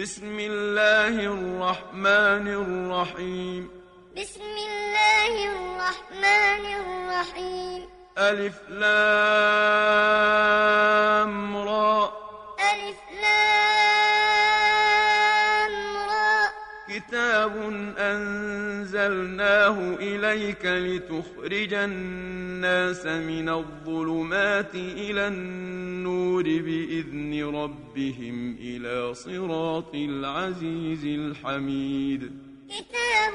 بسم الله الرحمن الرحيم. بسم الله الرحمن الرحيم. ألف لام را أنزلناه إليك لتخرج الناس من الظلمات إلى النور بإذن ربهم إلى صراط العزيز الحميد. كتاب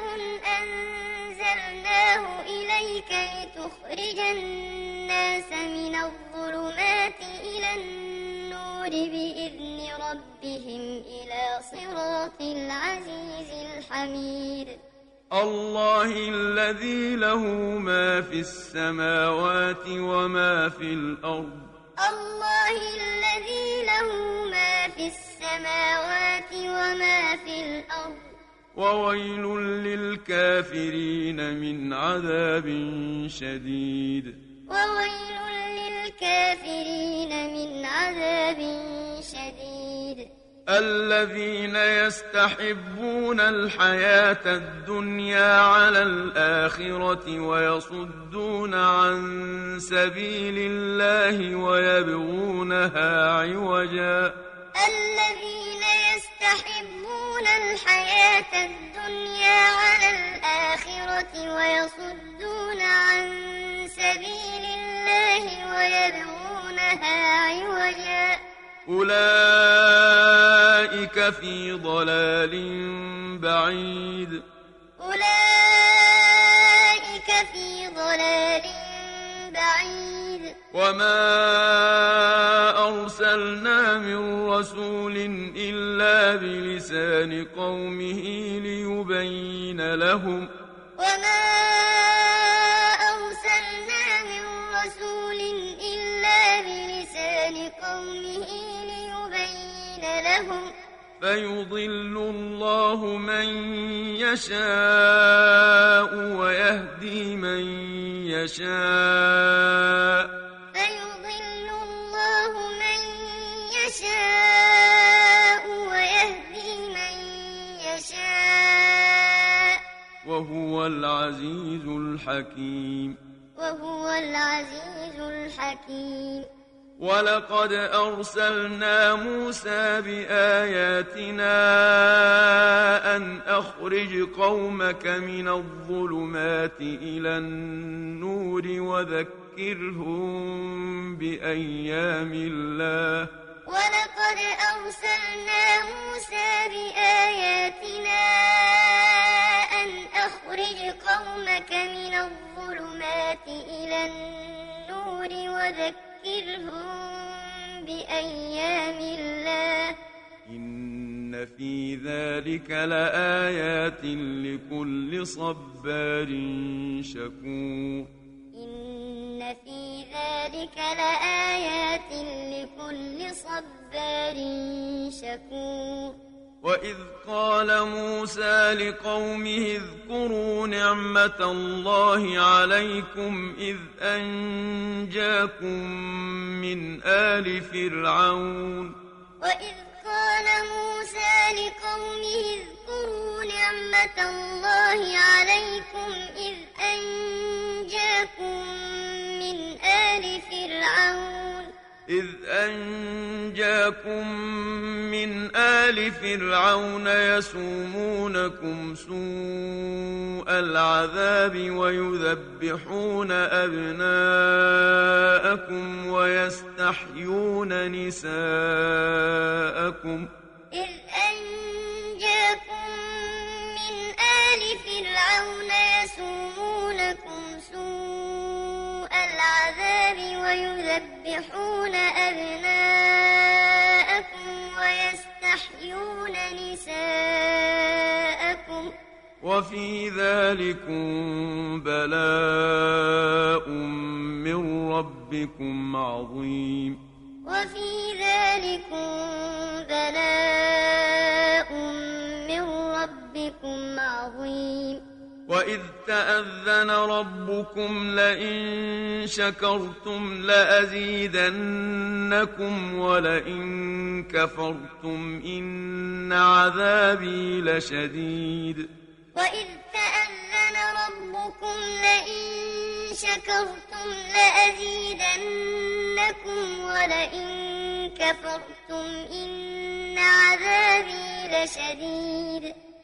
أنزلناه إليك لتخرج الناس من الظلمات إلى النور بإذن ربهم إلى صراط العزيز الحميد. الله الذي له ما في السماوات وما في الأرض. الله الذي له ما في السماوات وما في الأرض. وويل للكافرين من عذاب شديد. وويل للكافرين من عذاب شديد. الذين يستحبون الحياة الدنيا على الآخرة ويصدون عن سبيل الله ويبغونها عوجا. الذين يستحبون الحياة الدنيا على الآخرة ويصدون عن سبيل الله ويبغونها عوجا. أولئك في ضلال بعيد. أولئك في ضلال بعيد. وما أرسلنا من رسول إلا بلسان قومه ليبين لهم. وما أرسلنا من رسول إلا بلسان قومه ليبين لهم. فيضل الله من يشاء ويهدي من يشاء. فيضل الله من يشاء ويهدي من يشاء. وهو العزيز الحكيم. وهو العزيز الحكيم. ولقد أرسلنا موسى بآياتنا أن أخرج قومك من الظلمات إلى النور وذكرهم بأيام الله ولقد أرسلنا موسى بآياتنا أن أخرج قومك من الظلمات إلى النور وذكرهم بأيام الله. إن في ذلك لآيات لكل صبار شكور. إن في ذلك لآيات لكل صبار شكور. وإذ قال موسى لقومه اذكروا نعمة الله عليكم إذ أنجاكم من آل فرعون وإذ قال موسى لقومه اذكروا نعمة الله عليكم إذ أنجاكم من آل فرعون إذ أنجاكم من آل فرعون يسومونكم سوء العذاب ويذبحون أبناءكم ويستحيون نساءكم إذ أنجاكم من آل فرعون يسومونكم ويذبحون أبناءكم ويستحيون نساءكم وفي ذلكم بلاء من ربكم عظيم. وفي ذلكم بلاء من ربكم عظيم. وإذ تأذن ربكم لئن شكرتم لأزيدنكم ولئن كفرتم إن عذابي لشديد وإذ تأذن ربكم لئن شكرتم لأزيدنكم ولئن كفرتم إن عذابي لشديد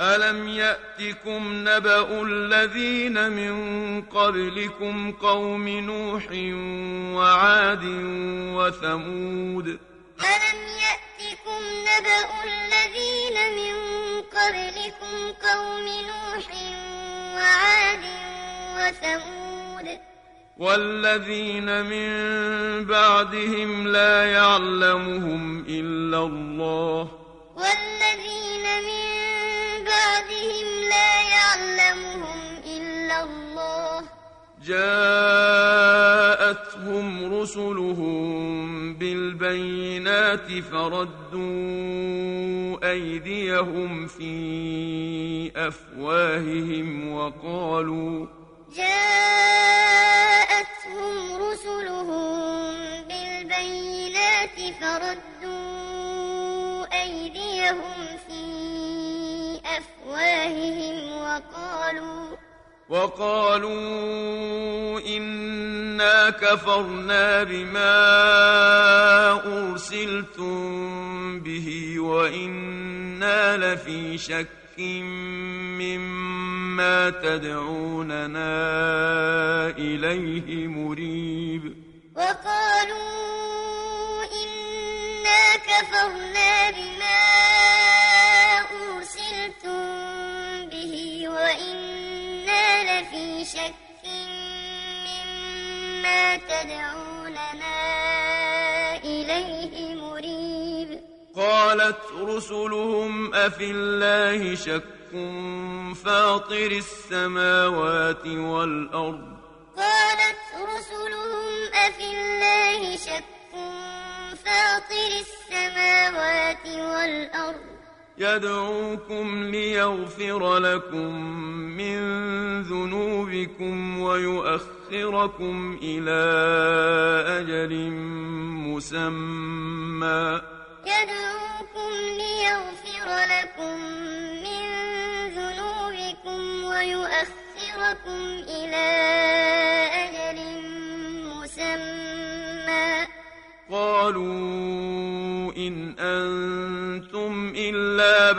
ألم يأتكم نبأ الذين من قبلكم قوم نوح وعاد وثمود ألم يأتكم نبأ الذين من قبلكم قوم نوح وعاد وثمود والذين من بعدهم لا يعلمهم إلا الله والذين من جاءتهم رسلهم بالبينات فردوا أيديهم في أفواههم وقالوا جاءتهم رسلهم بالبينات فردوا أيديهم في أفواههم وقالوا وقالوا إنا كفرنا بما أرسلتم به وإنا لفي شك مما تدعوننا إليه مريب. وقالوا إنا كفرنا بما شك مما تدعوننا إليه مريب. قالت رسلهم أفي الله شك فاطر السماوات والأرض. قالت رسلهم أفي الله شك فاطر السماوات والأرض. يدعوكم ليغفر لكم من ذنوبكم ويؤخركم إلى أجل مسمى. يدعوكم ليغفر لكم من ذنوبكم ويؤخركم إلى أجل مسمى. قالوا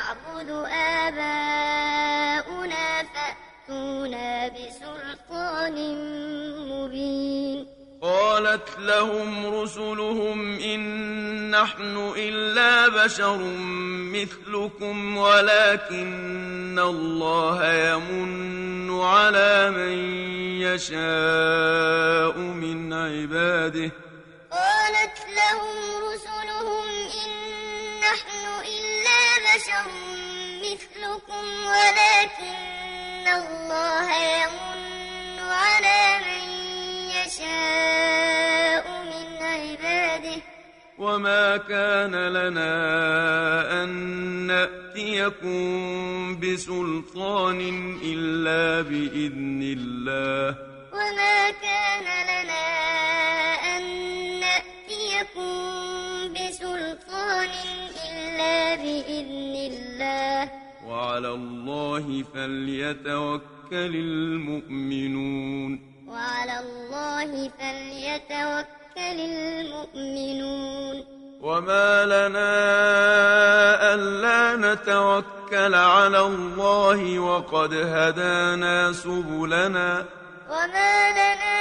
يعبد آباؤنا فأتونا بسلطان مبين. قالت لهم رسلهم إن نحن إلا بشر مثلكم ولكن الله يمن على من يشاء من عباده. قالت لهم رسلهم بشر مثلكم ولكن الله يمن على من يشاء من عباده. وما كان لنا أن نأتيكم بسلطان إلا بإذن الله. وما كان لنا وعلى الله فليتوكل المؤمنون. وعلى الله فليتوكل المؤمنون. وما لنا ألا نتوكل على الله وقد هدانا سبلنا. وما لنا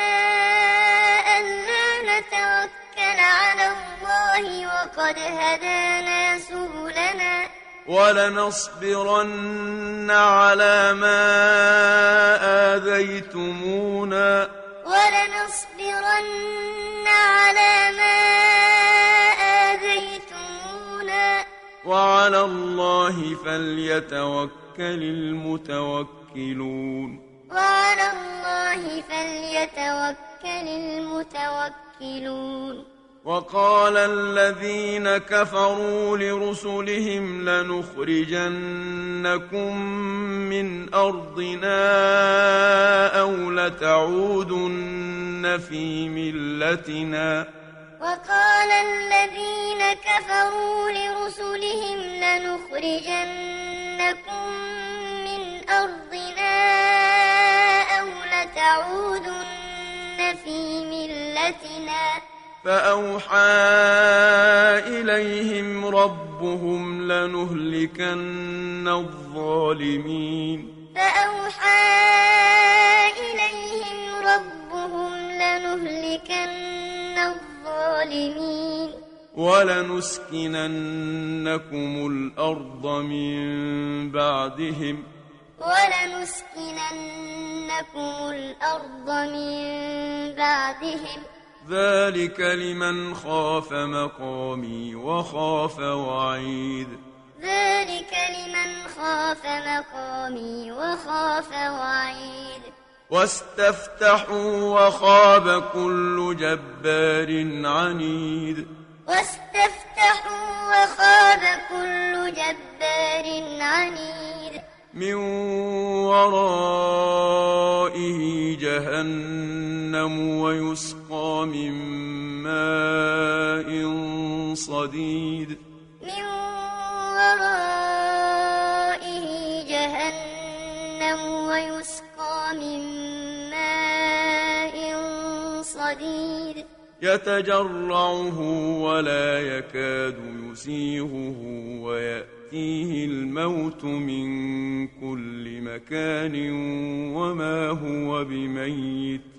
ألا نتوكل على الله وقد هدانا سبلنا. ولنصبرن على ما آذيتمونا. ولنصبرن على ما آذيتمونا. وعلى الله فليتوكل المتوكلون. وعلى الله فليتوكل المتوكلون. وقال الذين كفروا لرسلهم لنخرجنكم من أرضنا أو لتعودن في ملتنا. وقال الذين كفروا لرسلهم لنخرجنكم من أرضنا أو لتعودن في ملتنا. فأوحى إليهم ربهم لنهلكن الظالمين. فأوحى إليهم ربهم لنهلكن الظالمين. ولنسكننكم الأرض من بعدهم. ولنسكننكم الأرض من بعدهم. ذلك لمن خاف مقامي وخاف وعيد ذلك لمن خاف مقامي وخاف وعيد واستفتحوا وخاب كل جبار عنيد واستفتحوا وخاب كل جبار عنيد من ورائه جهنم ويسقى من ماء صديد. من ورائه جهنم ويسقى من ماء صديد. يتجرعه ولا يكاد يسيغه ويأتيه الموت من كل مكان وما هو بميت.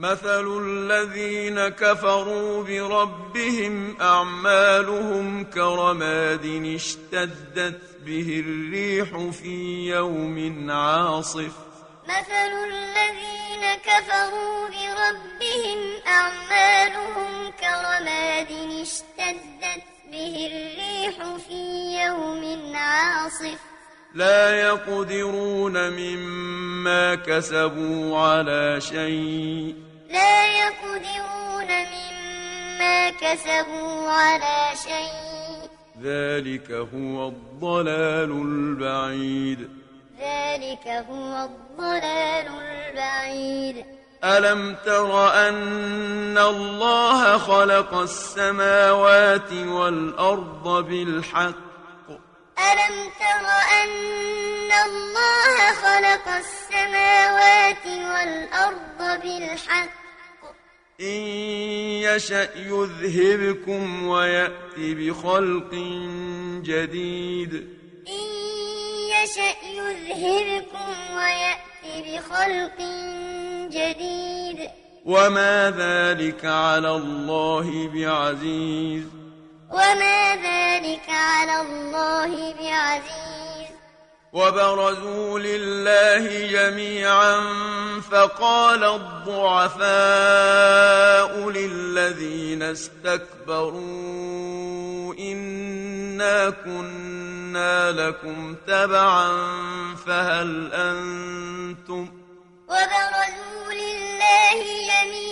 مثل الذين كفروا بربهم أعمالهم كرماد اشتدت به الريح في يوم عاصف. مثل الذين كفروا بربهم أعمالهم كرماد اشتدت به الريح في يوم عاصف. لا يقدرون مما كسبوا على شيء. لا يقدرون مما كسبوا على شيء. ذلك هو الضلال البعيد. ذلك هو الضلال البعيد. ألم تر أن الله خلق السماوات والأرض بالحق؟ ألم تر أن الله خلق السماوات والأرض بالحق؟ إن يشأ يذهبكم ويأت بخلق جديد. إن يشأ يذهبكم ويأت بخلق جديد. وما ذلك على الله بعزيز. وما ذلك على الله بعزيز. وبرزوا لله جميعا فقال الضعفاء للذين استكبروا إنا كنا لكم تبعا فهل أنتم وبرزوا لله جميعا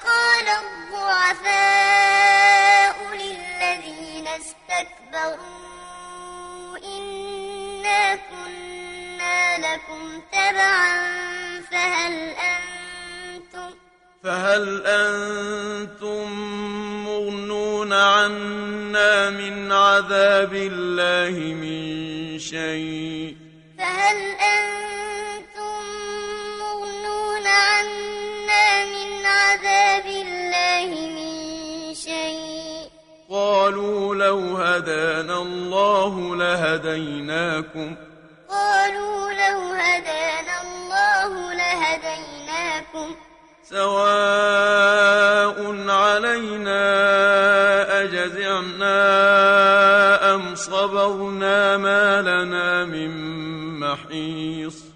وقال الضعفاء للذين استكبروا لكم تبعا فهل أنتم؟ فهل أنتم مغنون عنا من عذاب الله من شيء؟ فهل أنتم مغنون عنا من عذاب الله من شيء؟ قالوا لو هدانا الله لهديناكم. قالوا لو هدانا الله لهديناكم. سواء علينا أجزعنا أم صبرنا ما لنا من محيص.